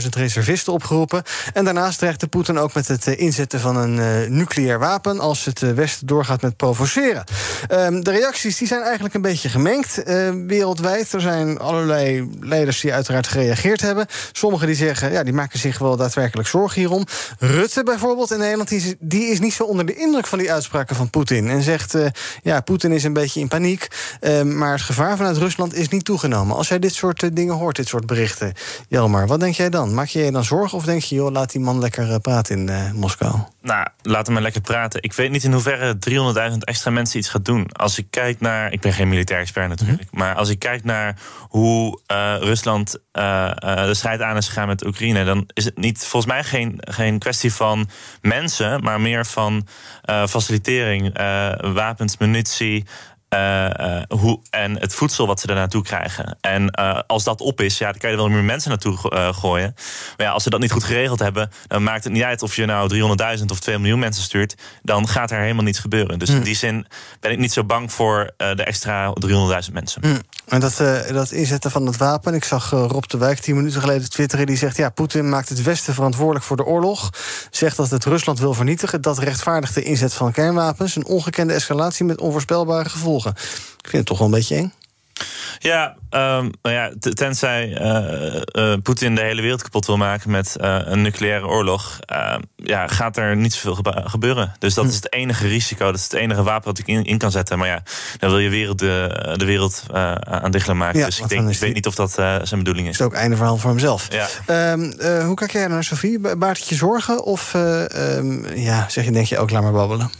300.000 reservisten opgeroepen. En daarnaast dreigt Poetin ook met het uh, inzetten van een uh, nucleair wapen als het Westen doorgaat met provoceren. Ehm, de reacties die zijn eigenlijk een beetje gemengd wereldwijd. Er zijn allerlei leiders die uiteraard gereageerd hebben. Sommigen die zeggen, ja, die maken zich wel daadwerkelijk zorgen hierom. Rutte bijvoorbeeld in Nederland, die die is niet zo onder de indruk van die uitspraken van Poetin. En zegt, ja, Poetin is een beetje in paniek. Uh, maar het gevaar vanuit Rusland is niet toegenomen. Als jij dit soort uh, dingen hoort, dit soort berichten, Jelmar, wat denk jij dan? Maak je je dan zorgen of denk je, joh, laat die man lekker uh, praten in eh, Moskou? Nou, laat hem maar lekker praten. Ik weet niet in hoeverre 300.000 extra mensen iets gaat doen. Als ik kijk naar. Ik ben geen militair expert natuurlijk. Mm -hmm. Maar als ik kijk naar hoe Rusland de strijd aan is gegaan met Oekraïne. dan is het niet volgens mij geen, geen kwestie van mensen. maar meer van facilitering, wapens, munitie. Uh, uh, hoe, en het voedsel wat ze er naartoe krijgen. En uh, als dat op is, ja, dan kan je er wel meer mensen naartoe gooien. Maar ja, als ze dat niet goed geregeld hebben, dan maakt het niet uit of je nou 300.000 of 2 miljoen mensen stuurt. Dan gaat er helemaal niets gebeuren. Dus mm. in die zin ben ik niet zo bang voor de extra 300.000 mensen. Mm. En dat, dat inzetten van het wapen. Ik zag Rob de Wijk tien minuten geleden twitteren. Die zegt: Ja, Poetin maakt het Westen verantwoordelijk voor de oorlog. Zegt dat het Rusland wil vernietigen. Dat rechtvaardigt de inzet van kernwapens. Een ongekende escalatie met onvoorspelbare gevolgen. Ik vind het toch wel een beetje eng. Ja, um, nou ja tenzij uh, uh, Poetin de hele wereld kapot wil maken met uh, een nucleaire oorlog, ja, gaat er niet zoveel gebe gebeuren. Dus dat hm. is het enige risico, dat is het enige wapen wat ik in, in kan zetten. Maar ja, dan wil je wereld de, de wereld aan dichtelen maken. Ja, dus ik, denk, ik weet niet of dat zijn bedoeling is. Dat is ook einde verhaal voor hemzelf. Ja. Um, hoe kijk jij naar Sofie? Baart het je zorgen? Of um, ja, zeg je, denk je ook, laat maar babbelen?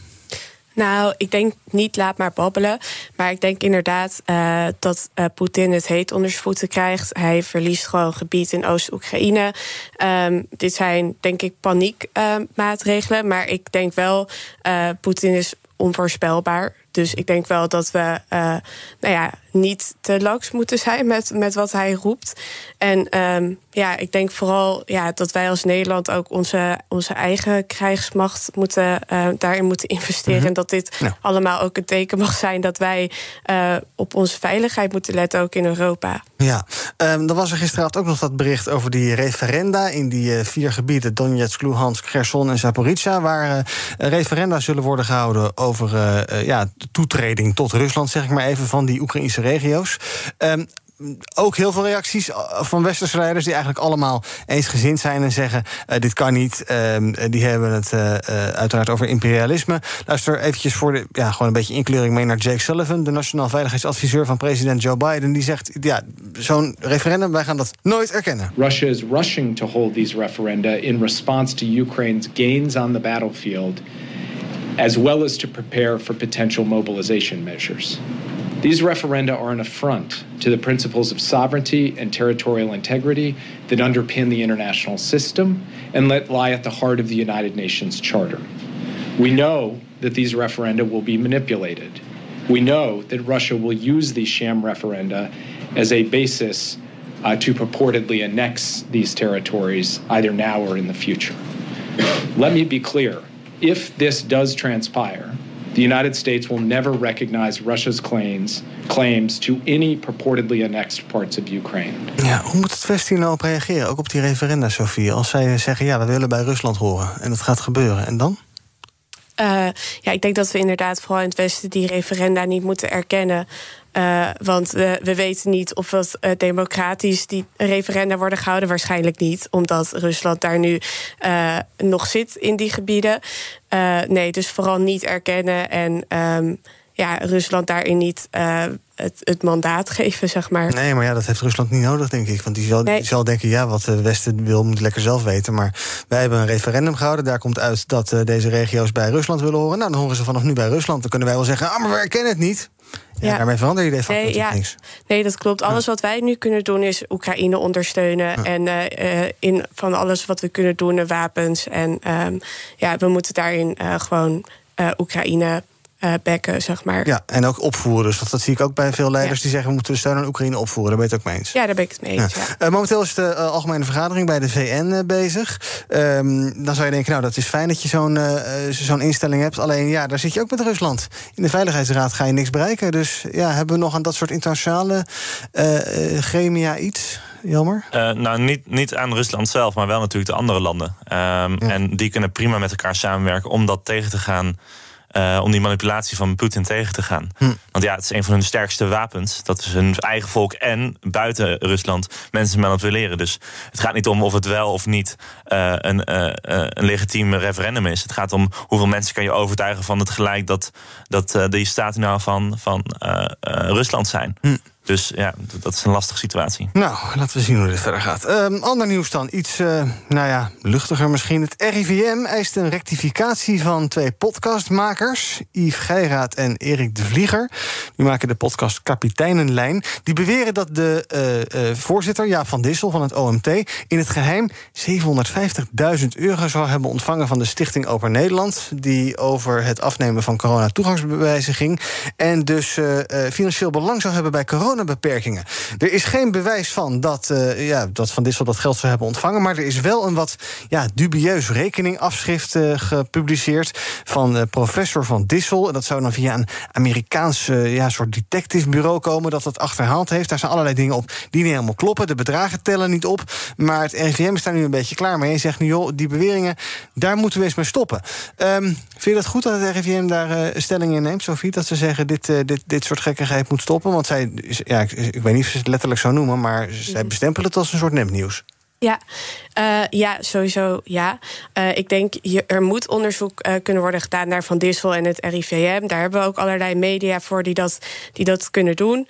Nou, ik denk niet laat maar babbelen. Maar ik denk inderdaad uh, dat uh, Poetin het heet onder zijn voeten krijgt. Hij verliest gewoon gebied in Oost-Oekraïne. Um, dit zijn, denk ik, paniekmaatregelen. Maar ik denk wel, Poetin is onvoorspelbaar. Dus ik denk wel dat we nou ja, niet te laks moeten zijn met, met wat hij roept. En ehm, ja, ik denk vooral ja, dat wij als Nederland ook onze, onze eigen krijgsmacht moeten, uh, daarin moeten investeren. Mhm. En dat dit allemaal ook een teken mag zijn dat wij uh, op onze veiligheid moeten letten, ook in Europa. Ja, um, dan was er gisteravond ook nog dat bericht over die referenda in die uh, vier gebieden: Donetsk, Luhansk, Kherson en Zaporizhia, waar referenda zullen worden gehouden over ja, de toetreding tot Rusland, zeg ik maar even, van die Oekraïnse regio's. Um, ook heel veel reacties van westerse leiders... die eigenlijk allemaal eensgezind zijn en zeggen... Uh, dit kan niet, uh, die hebben het uiteraard over imperialisme. Luister eventjes voor de, ja, gewoon een beetje inkleuring mee naar Jake Sullivan... de nationaal veiligheidsadviseur van president Joe Biden. Die zegt, ja, zo'n referendum, wij gaan dat nooit erkennen. Russia is rushing to hold these referenda... in response to Ukraine's gains on the battlefield... as well as to prepare for potential mobilization measures. These referenda are an affront to the principles of sovereignty and territorial integrity that underpin the international system and let lie at the heart of the United Nations Charter. We know that these referenda will be manipulated. We know that Russia will use these sham referenda as a basis uh, to purportedly annex these territories either now or in the future. Let me be clear if this does transpire, the United States will never recognize Russia's claims, claims to any purportedly annexed parts of Ukraine. Ja, hoe moet het Westen nou op reageren? Ook op die referenda, Sofie. Als zij zeggen, ja, we willen bij Rusland horen. En dat gaat gebeuren. En dan? Uh, ja, ik denk dat we inderdaad vooral in het Westen die referenda niet moeten erkennen. Uh, want we, we, weten niet of het uh, democratisch die referenda worden gehouden. Waarschijnlijk niet, omdat Rusland daar nu uh, nog zit in die gebieden. nee, dus vooral niet erkennen en um, ja, Rusland daarin niet het, het, mandaat geven, zeg maar. Nee, maar ja, dat heeft Rusland niet nodig, denk ik. Want die zal, die zal denken, ja, wat het Westen wil, moet lekker zelf weten. Maar wij hebben een referendum gehouden. Daar komt uit dat deze regio's bij Rusland willen horen. Nou, dan horen ze vanaf nu bij Rusland. Dan kunnen wij wel zeggen, ah, maar we erkennen het niet. Ja, daarmee verander je de facto nee, ja, niks. Nee, dat klopt. Alles wat wij nu kunnen doen is Oekraïne ondersteunen. En uh, in, van alles wat we kunnen doen, wapens. En um, ja, we moeten daarin uh, gewoon Oekraïne bekken, zeg maar. Ja, en ook opvoeren. Dus dat, dat zie ik ook bij veel leiders die zeggen... we moeten de steun aan Oekraïne opvoeren. Daar ben je het ook mee eens? Ja, daar ben ik het mee eens, ja. Uh, momenteel is de uh, algemene vergadering bij de VN bezig. Um, dan zou je denken, nou, dat is fijn dat je zo'n zo'n instelling hebt. Alleen, ja, daar zit je ook met Rusland. In de Veiligheidsraad ga je niks bereiken. Dus ja, hebben we nog aan dat soort internationale gremia iets... Jammer? Uh, nou, niet, niet aan Rusland zelf, maar wel natuurlijk de andere landen. Um, ja. En die kunnen prima met elkaar samenwerken om dat tegen te gaan. Uh, om die manipulatie van Poetin tegen te gaan. Hm. Want ja, het is een van hun sterkste wapens. Dat is hun eigen volk en buiten Rusland mensen manipuleren. Dus het gaat niet om of het wel of niet uh, een, uh, een legitiem referendum is. Het gaat om hoeveel mensen kan je overtuigen van het gelijk dat, dat die staten nou van, van Rusland zijn. Hm. Dus ja, dat is een lastige situatie. Nou, laten we zien hoe dit verder gaat. Um, ander nieuws dan, iets, uh, nou ja, luchtiger misschien. Het RIVM eist een rectificatie van twee podcastmakers... Yves Geiraat en Erik de Vlieger. Die maken de podcast Kapiteinenlijn. Die beweren dat de uh, uh, voorzitter, Jaap van Dissel van het OMT... in het geheim 750.000 euro zou hebben ontvangen... van de Stichting Open Nederland... die over het afnemen van corona-toegangsbewijzen ging... en dus financieel belang zou hebben bij corona coronabeperkingen. Er is geen bewijs van dat, uh, ja, dat Van Dissel dat geld zou hebben ontvangen... maar er is wel een wat ja, dubieus rekeningafschrift uh, gepubliceerd... van uh, professor Van Dissel. En dat zou dan via een Amerikaans ja, soort detective bureau komen... dat dat achterhaald heeft. Daar zijn allerlei dingen op die niet helemaal kloppen. De bedragen tellen niet op. Maar het RIVM is daar nu een beetje klaar mee. En zegt nu, joh, die beweringen, daar moeten we eens mee stoppen. Um, vind je dat goed dat het RIVM daar stelling in neemt, Sofie? Dat ze zeggen, dit, dit, dit soort gekkigheid moet stoppen? Want zij ja, ik, ik, weet niet of ze het letterlijk zo noemen, maar zij mhm. bestempelen het als een soort nepnieuws. Ja, uh, ja, sowieso ja. Uh, ik denk, je, er moet onderzoek uh, kunnen worden gedaan naar Van Dissel en het RIVM. Daar hebben we ook allerlei media voor die dat, die dat kunnen doen.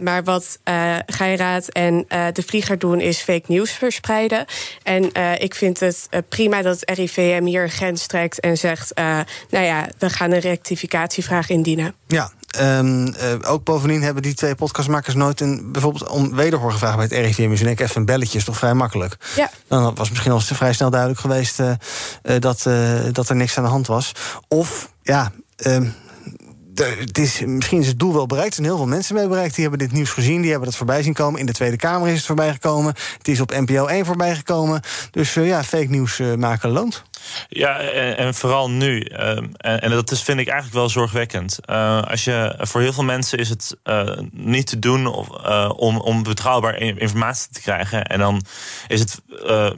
maar wat Geiraat en de Vlieger doen, is fake news verspreiden. En ik vind het prima dat het RIVM hier een grens trekt en zegt... nou ja, we gaan een rectificatievraag indienen. Ja, Um, uh, ook bovendien hebben die twee podcastmakers nooit een, bijvoorbeeld om wederhoor gevraagd bij het RIVM. Dus even een belletje is toch vrij makkelijk. Ja. Dan was misschien al vrij snel duidelijk geweest uh, dat, uh, dat er niks aan de hand was. Of ja. Um, het is, misschien is het doel wel bereikt. Er zijn heel veel mensen mee bereikt. Die hebben dit nieuws gezien. Die hebben dat voorbij zien komen. In de Tweede Kamer is het voorbij gekomen. Het is op NPO 1 voorbij gekomen. Dus ja, fake nieuws maken loont. Ja, en, vooral nu. Ehm, en, dat is, vind ik eigenlijk wel zorgwekkend. Uh, als je, voor heel veel mensen is het niet te doen of, om, om betrouwbaar informatie te krijgen. En dan is het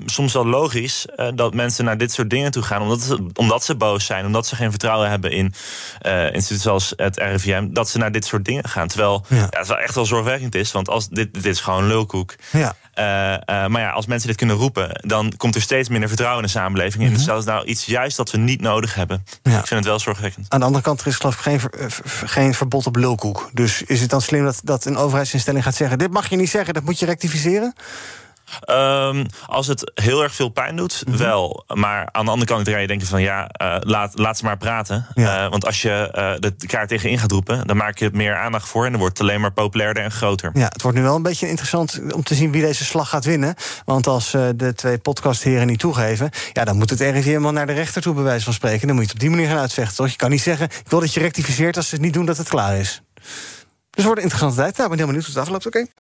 soms wel logisch dat mensen naar dit soort dingen toe gaan. Omdat omdat ze boos zijn, omdat ze geen vertrouwen hebben in instituten het RIVM. Dat ze naar dit soort dingen gaan. Terwijl ja. ja het wel echt wel zorgwekkend is. Want als, dit, dit is gewoon lulkoek. Ja. maar ja, als mensen dit kunnen roepen, dan komt er steeds minder vertrouwen in de samenleving. Mm -hmm. En nou iets juist dat we niet nodig hebben. Ik vind het wel zorgwekkend. Aan de andere kant, er is geloof ik geen, geen verbod op lulkoek. Dus is het dan slim dat, dat een overheidsinstelling gaat zeggen... dit mag je niet zeggen, dat moet je rectificeren? Um, als het heel erg veel pijn doet, mm -hmm. wel. Maar aan de andere kant ga je denken van ja, uh, laat, laat ze maar praten. Ja. Uh, want als je uh, de kaart tegenin gaat roepen, dan maak je meer aandacht voor en dan wordt het alleen maar populairder en groter. Ja, het wordt nu wel een beetje interessant om te zien wie deze slag gaat winnen. Want als de twee podcastheren niet toegeven, ja, dan moet het ergens helemaal naar de rechter toe, bij wijze van spreken. Dan moet je het op die manier gaan uitvechten. Toch? Je kan niet zeggen, ik wil dat je rectificeert als ze het niet doen, dat het klaar is. Dus het wordt een interessante tijd. Nou, ik ben heel benieuwd hoe het afloopt. Oké. Okay.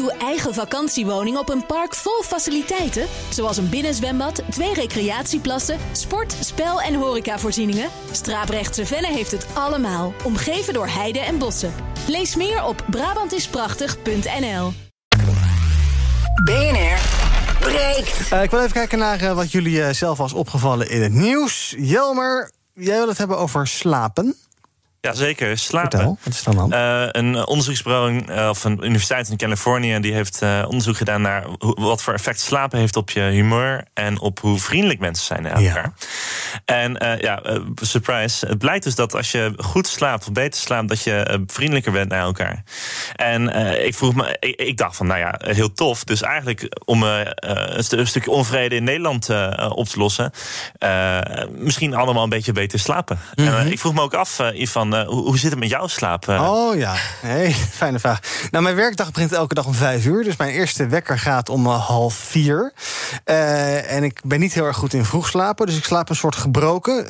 Uw eigen vakantiewoning op een park vol faciliteiten, zoals een binnenzwembad, twee recreatieplassen, sport, spel en horecavoorzieningen. Straaprechtse Venne heeft het allemaal, omgeven door heide en bossen. Lees meer op Brabantisprachtig.nl. BNR breekt. Uh, ik wil even kijken naar uh, wat jullie uh, zelf was opgevallen in het nieuws. Jelmer, jij wil het hebben over slapen. Ja, zeker. Slapen. Vertel, wat is dan dan? Uh, een onderzoeksbureau uh, of een universiteit in Californië... die heeft uh, onderzoek gedaan naar wat voor effect slapen heeft op je humeur... en op hoe vriendelijk mensen zijn naar elkaar. Ja. En ja, surprise. Het blijkt dus dat als je goed slaapt of beter slaapt... dat je vriendelijker bent naar elkaar. En ik vroeg me, ik, ik, dacht van, nou ja, heel tof. Dus eigenlijk om een, st een, stukje onvrede in Nederland op te lossen... misschien allemaal een beetje beter slapen. Mm -hmm. En ik vroeg me ook af, Ivan... Uh, hoe, hoe, zit het met jouw slaap? Uh? Oh ja, hey, fijne vraag. Nou, mijn werkdag begint elke dag om vijf uur. Dus mijn eerste wekker gaat om uh, half vier. en ik ben niet heel erg goed in vroeg slapen. Dus ik slaap een soort gebroken.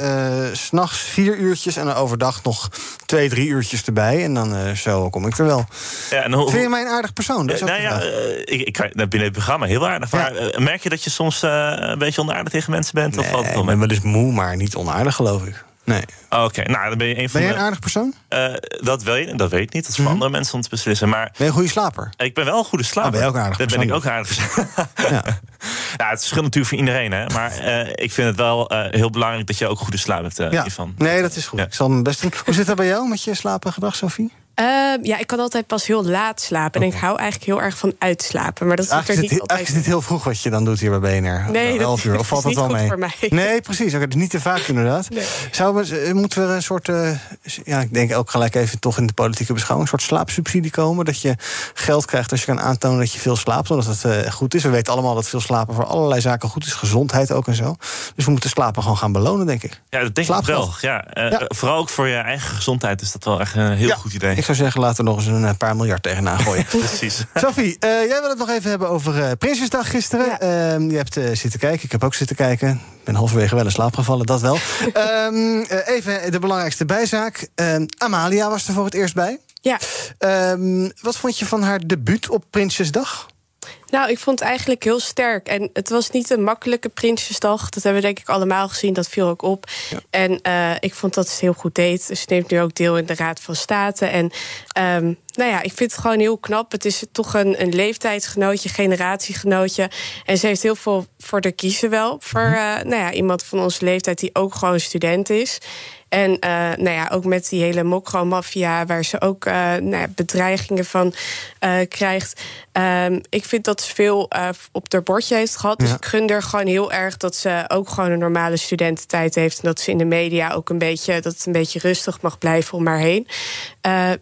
S S'nachts vier uurtjes en dan overdag nog twee, drie uurtjes erbij. En dan zo kom ik er wel. Ja, en hoe, Vind je mij een aardig persoon? Dat is nou ja, ik, ik binnen het programma heel aardig. Maar ja. merk je dat je soms een beetje onaardig tegen mensen bent? Nee, of wat ik ben wel eens moe, maar niet onaardig, geloof ik. Nee. Oké, okay, nou dan ben je een van Ben je een aardig persoon? Uh, dat, weet, dat weet ik niet. Dat is voor mm -hmm. andere mensen om te beslissen. Maar, ben je een goede slaper? Ik ben wel een goede slaper. Oh, ben je ook aardig Dat ben ik ook aardig. ja. ja, het verschilt natuurlijk voor iedereen. Hè? Maar uh, ik vind het wel uh, heel belangrijk dat je ook goede slaap hebt, uh, ja. Ivan. Nee, dat is goed. Ja. Ik zal mijn best doen. Hoe zit dat bij jou met je slapengedrag, Sophie? Uh, ja, ik kan altijd pas heel laat slapen. En ik hou eigenlijk heel erg van uitslapen. Maar dat is er niet altijd. Eigenlijk is dit heel vroeg wat je dan doet hier bij BNR. Nee, dat uur. Of valt is dat wel mee? Voor mij. Nee, precies. Okay, dus niet te vaak inderdaad. Nee. Zou we, moeten we een soort... Uh, ja, ik denk ook gelijk even toch in de politieke beschouwing... een soort slaapsubsidie komen? Dat je geld krijgt als je kan aantonen dat je veel slaapt. Omdat het uh, goed is. We weten allemaal dat veel slapen voor allerlei zaken goed is. Gezondheid ook en zo. Dus we moeten slapen gewoon gaan belonen, denk ik. Ja, dat denk ik wel. Ja, ja. Vooral ook voor je eigen gezondheid is dat wel echt een heel ja. goed idee. Ik zou zeggen, laten we nog eens een paar miljard tegenaan gooien. Precies. Sophie, uh, jij wil het nog even hebben over uh, Prinsjesdag gisteren. Ja. Uh, je hebt zitten kijken, ik heb ook zitten kijken. Ik ben halverwege wel in slaap gevallen, dat wel. um, even de belangrijkste bijzaak. Ehm, Amalia was er voor het eerst bij. Ja. Um, wat vond je van haar debuut op Prinsjesdag? Nou, ik vond het eigenlijk heel sterk. En het was niet een makkelijke Prinsjesdag. Dat hebben we denk ik allemaal gezien. Dat viel ook op. Ja. En uh, ik vond dat ze het heel goed deed. Ze neemt nu ook deel in de Raad van State. En um, nou ja, ik vind het gewoon heel knap. Het is toch een, een leeftijdsgenootje, generatiegenootje. En ze heeft heel veel voor de kiezen wel. Voor uh, nou ja, iemand van onze leeftijd die ook gewoon student is. En uh, nou ja, ook met die hele mokro-maffia, waar ze ook uh, nou ja, bedreigingen van uh, krijgt. Um, ik vind dat ze veel op haar bordje heeft gehad. Dus ja. Dus ik gun er gewoon heel erg dat ze ook gewoon een normale studententijd heeft. En dat ze in de media ook een beetje, dat het een beetje rustig mag blijven om haar heen.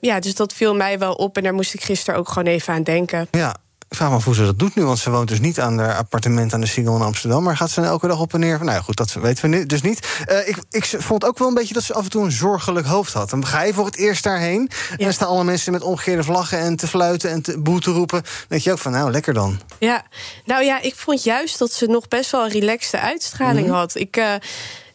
ja, dus dat viel mij wel op. En daar moest ik gisteren ook gewoon even aan denken. Ja, ik vraag me af hoe ze dat doet nu, want ze woont dus niet aan haar appartement aan de Singel in Amsterdam. Maar gaat ze elke dag op en neer? Nou ja, goed, dat weten we dus niet. Uh, ik, ik vond ook wel een beetje dat ze af en toe een zorgelijk hoofd had. Dan ga je voor het eerst daarheen. Ja. En dan staan alle mensen met omgekeerde vlaggen en te fluiten en te boe te roepen. Dan denk je ook van, nou, lekker dan. Ja, nou ja, ik vond juist dat ze nog best wel een relaxte uitstraling mm -hmm. had. Ik. Uh,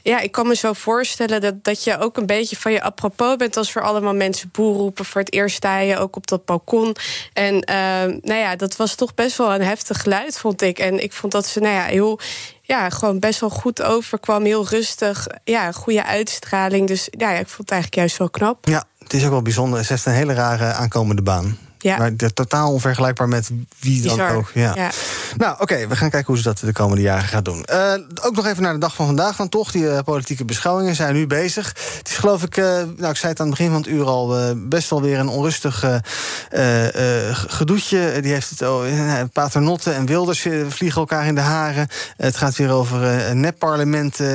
ja, ik kan me zo voorstellen dat, dat je ook een beetje van je apropos bent als er allemaal mensen boer roepen. Voor het eerst sta je ook op dat balkon. En uh, nou ja, dat was toch best wel een heftig geluid, vond ik. En ik vond dat ze nou ja, heel, ja, gewoon best wel goed overkwam. Heel rustig. Ja, goede uitstraling. Dus ja, ik vond het eigenlijk juist wel knap. Ja, het is ook wel bijzonder. Ze heeft een hele rare aankomende baan. Ja. Maar de, totaal onvergelijkbaar met wie dan Bizar. ook. Ja. Ja. Nou, oké, we gaan kijken hoe ze dat de komende jaren gaat doen. Uh, ook nog even naar de dag van vandaag dan toch. Die uh, politieke beschouwingen zijn nu bezig. Het is geloof ik, uh, nou ik zei het aan het begin van het uur al... best wel weer een onrustig gedoetje. Die heeft het oh, Paternotte en Wilders vliegen elkaar in de haren. het gaat weer over nepparlementen.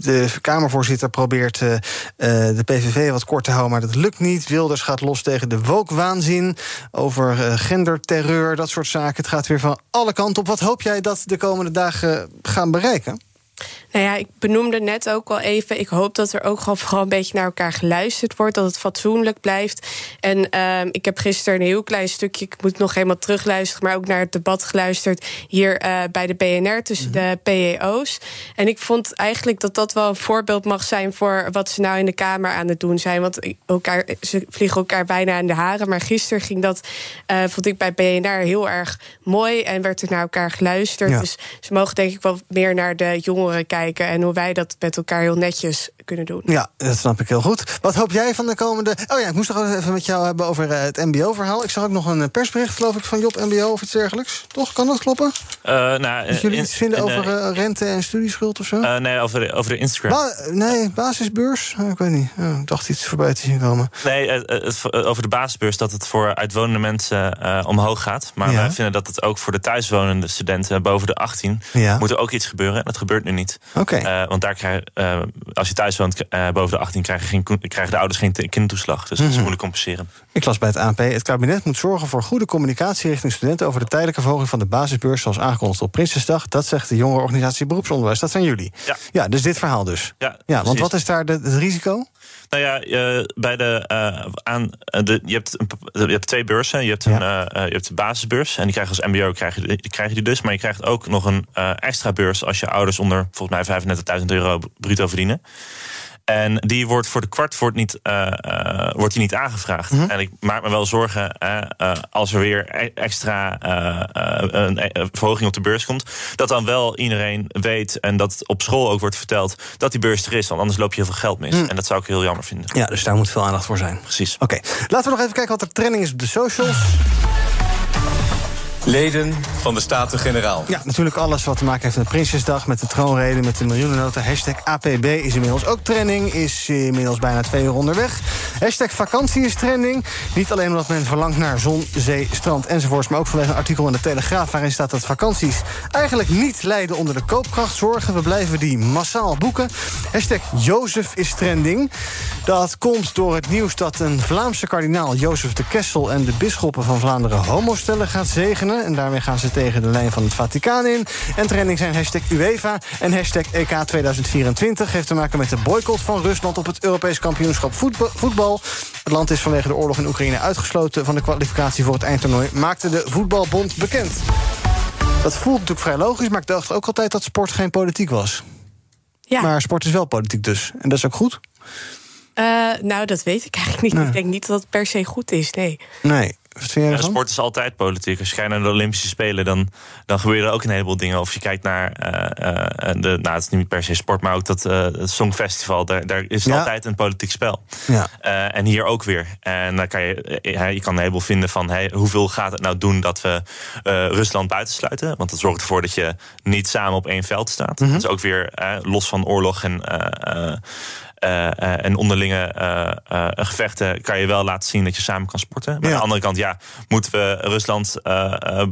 de Kamervoorzitter probeert de PVV wat kort te houden... maar dat lukt niet. Wilders gaat los tegen de woke waanzin, over uh, genderterreur, dat soort zaken. Het gaat weer van alle kanten op. Wat hoop jij dat de komende dagen gaan bereiken? Nou ja, ik benoemde net ook al even. Ik hoop dat er ook gewoon vooral een beetje naar elkaar geluisterd wordt. Dat het fatsoenlijk blijft. En uh, ik heb gisteren een heel klein stukje. Ik moet nog helemaal terugluisteren. Maar ook naar het debat geluisterd. Hier uh, bij de BNR tussen mm -hmm. de PEO's. En ik vond eigenlijk dat dat wel een voorbeeld mag zijn. voor wat ze nou in de Kamer aan het doen zijn. Want elkaar, ze vliegen elkaar bijna in de haren. Maar gisteren ging dat. Uh, vond ik bij BNR heel erg mooi. En werd er naar elkaar geluisterd. Ja. Dus ze mogen denk ik wel meer naar de jongeren kijken en hoe wij dat met elkaar heel netjes kunnen doen. Ja, dat snap ik heel goed. Wat hoop jij van de komende... Oh ja, ik moest nog even met jou hebben over het mbo-verhaal. Ik zag ook nog een persbericht, geloof ik, van Job MBO of iets dergelijks. Toch? Kan dat kloppen? Uh, nou, dat jullie in, iets vinden in, over uh, rente en studieschuld of zo? Uh, nee, over de, over de Instagram. Ba nee, basisbeurs? ik weet niet. Oh, ik dacht iets voorbij te zien komen. Nee, het, over de basisbeurs dat het voor uitwonende mensen omhoog gaat. Maar ja. wij vinden dat het ook voor de thuiswonende studenten boven de 18... Ja. moet er ook iets gebeuren. En dat gebeurt nu niet. Oké. Okay. want daar krijg, uh, als je thuis woont uh, boven de 18, krijgen, geen, krijgen de ouders geen kindertoeslag. Dus dat is Mhm. moeilijk compenseren. Ik las bij het ANP. Het kabinet moet zorgen voor goede communicatie richting studenten over de tijdelijke verhoging van de basisbeurs, zoals aangekondigd op Prinsjesdag. Dat zegt de jongerenorganisatie Beroepsonderwijs. Dat zijn jullie. Ja. ja dus dit verhaal dus. Ja, ja want precies. wat is daar de, het risico? Nou ja, uh, bij de, uh, aan, de, je, hebt een, je hebt twee beurzen. Je hebt, een, ja. uh, je hebt de basisbeurs. En die krijg je als MBO krijg je, krijg je die dus. Maar je krijgt ook nog een extra beurs als je ouders onder volgens mij 35.000 euro bruto verdienen. En die wordt voor de kwart wordt niet, uh, uh, wordt die niet aangevraagd. Mhm. Mm -hmm. En ik maak me wel zorgen uh, als er weer extra een, een verhoging op de beurs komt. Dat dan wel iedereen weet en dat op school ook wordt verteld dat die beurs er is. Want anders loop je heel veel geld mis. Mhm. Mm. En dat zou ik heel jammer vinden. Ja, dus daar moet veel aandacht voor zijn. Precies. Oké, okay. laten we nog even kijken wat er trending is op de socials. Leden van de Staten-Generaal. Ja, natuurlijk alles wat te maken heeft met Prinsjesdag, met de troonrede, met de miljoenennota. Hashtag APB is inmiddels ook trending, is inmiddels bijna twee uur onderweg. Hashtag vakantie is trending. Niet alleen omdat men verlangt naar zon, zee, strand enzovoorts, maar ook vanwege een artikel in de Telegraaf waarin staat dat vakanties eigenlijk niet lijden onder de koopkrachtzorgen. We blijven die massaal boeken. Hashtag Jozef is trending. Dat komt door het nieuws dat een Vlaamse kardinaal, Jozef de Kessel, en de bisschoppen van Vlaanderen homostellen gaat zegenen. En daarmee gaan ze tegen de lijn van het Vaticaan in. En trending zijn hashtag UEFA en hashtag EK 2024. Heeft te maken met de boycott van Rusland op het Europees kampioenschap voetbal. Het land is vanwege de oorlog in Oekraïne uitgesloten van de kwalificatie voor het eindtoernooi, maakte de voetbalbond bekend. Dat voelt natuurlijk vrij logisch, maar ik dacht ook altijd dat sport geen politiek was. Ja. Maar sport is wel politiek dus. En dat is ook goed. Uh, nou, dat weet ik eigenlijk niet. Nee. Ik denk niet dat het per se goed is, nee. Nee. Ja, sport is altijd politiek. Als je kijkt naar de Olympische Spelen, dan, dan gebeuren er ook een heleboel dingen. Of je kijkt naar uh, de, nou, het is niet per se sport, maar ook dat uh, Songfestival. Daar, daar is altijd een politiek spel. Ja. en hier ook weer. En dan kan je, je kan een heleboel vinden van hey, hoeveel gaat het nou doen dat we Rusland buitensluiten? Want dat zorgt ervoor dat je niet samen op één veld staat. Mm Dat is ook weer los van oorlog en en onderlinge uh, gevechten kan je wel laten zien dat je samen kan sporten. Maar aan de andere kant, ja, moeten we Rusland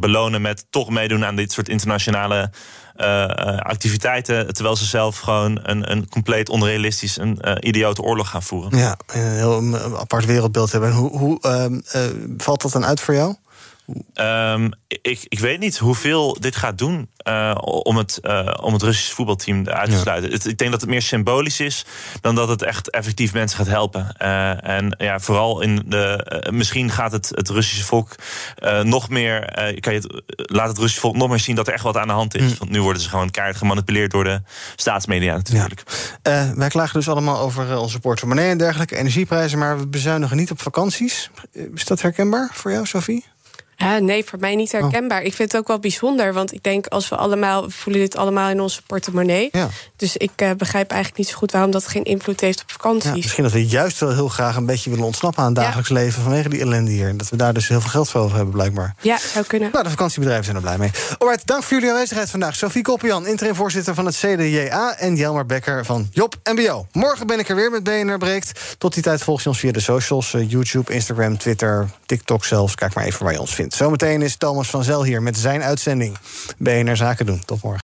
belonen met toch meedoen aan dit soort internationale activiteiten. Terwijl ze zelf gewoon een, een compleet onrealistisch, een idiote oorlog gaan voeren. Ja, een heel apart wereldbeeld hebben. Hoe, hoe ehm, valt dat dan uit voor jou? Um, ik, ik weet niet hoeveel dit gaat doen uh, om, het, uh, om het Russische voetbalteam uit te sluiten. Het, ik denk dat het meer symbolisch is dan dat het echt effectief mensen gaat helpen. Uh, en ja, vooral in de. misschien gaat het, het Russische volk nog meer. kan je het, laat het Russische volk nog meer zien dat er echt wat aan de hand is. Mm. Want nu worden ze gewoon keihard gemanipuleerd door de staatsmedia natuurlijk. Ja. wij klagen dus allemaal over onze portemonnee en dergelijke energieprijzen, maar we bezuinigen niet op vakanties. Is dat herkenbaar voor jou, Sophie? Nee, voor mij niet herkenbaar. Ik vind het ook wel bijzonder, want ik denk als we allemaal we voelen dit allemaal in onze portemonnee. Ja. Dus ik uh, begrijp eigenlijk niet zo goed waarom dat geen invloed heeft op vakanties. Ja, misschien dat we juist wel heel graag een beetje willen ontsnappen aan het dagelijks leven vanwege die ellende hier. En dat we daar dus heel veel geld voor over hebben, blijkbaar. Ja, zou kunnen. Nou, de vakantiebedrijven zijn er blij mee. Alright, dank voor jullie aanwezigheid vandaag. Sophie Koppian, interim voorzitter van het CDJA. En Jelmar Becker van Job MBO. Morgen ben ik er weer met BNR Breekt. Tot die tijd volg je ons via de socials: uh, YouTube, Instagram, Twitter, TikTok zelfs. Kijk maar even waar je ons vindt. Zometeen is Thomas van Zel hier met zijn uitzending. BNR Zaken doen. Tot morgen.